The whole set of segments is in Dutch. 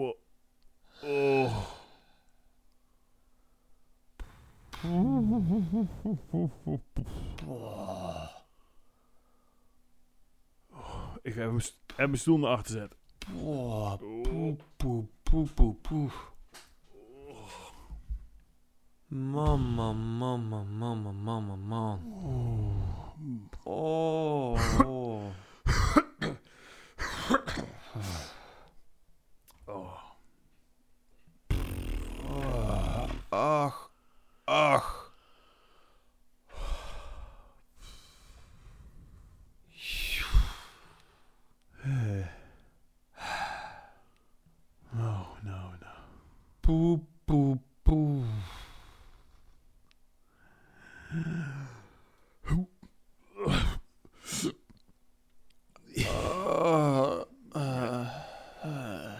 Oh. Oh. Ik ga even mijn stoel naar achter zetten. Oh. Poep, poep, poep, poep, poep. Mama, mama, mama, mama, man. Oh. oh. Poe, poe, poe. Ah, ah, ah.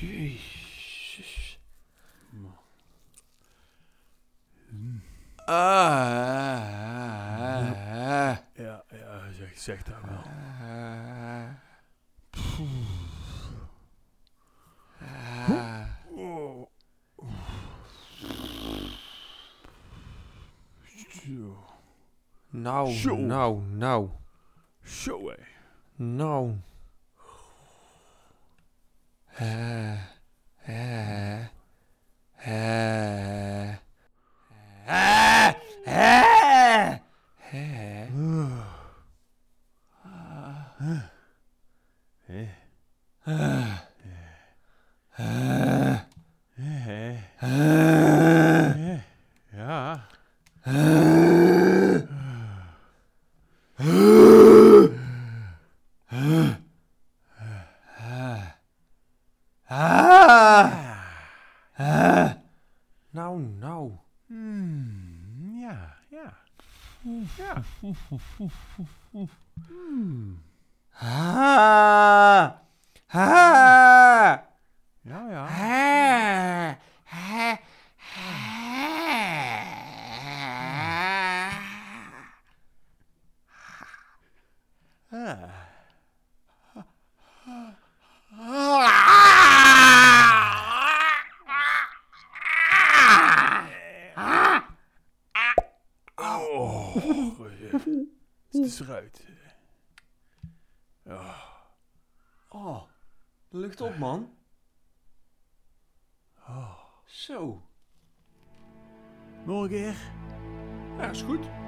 Jezus. Ah. Ja, ja, zeg, zeg dat wel. Shoo. No, Shoo. no, no. Shoo. No. Uh. Nou, nou. Hmm, ja, ja. Ja. Hmm. Ah. Ah. Ja, ja. Ah. Ah. Ah. Oh, het is eruit. Oh. Oh, de lucht op, man. Oh. Zo. Nog een keer. Ja, is goed.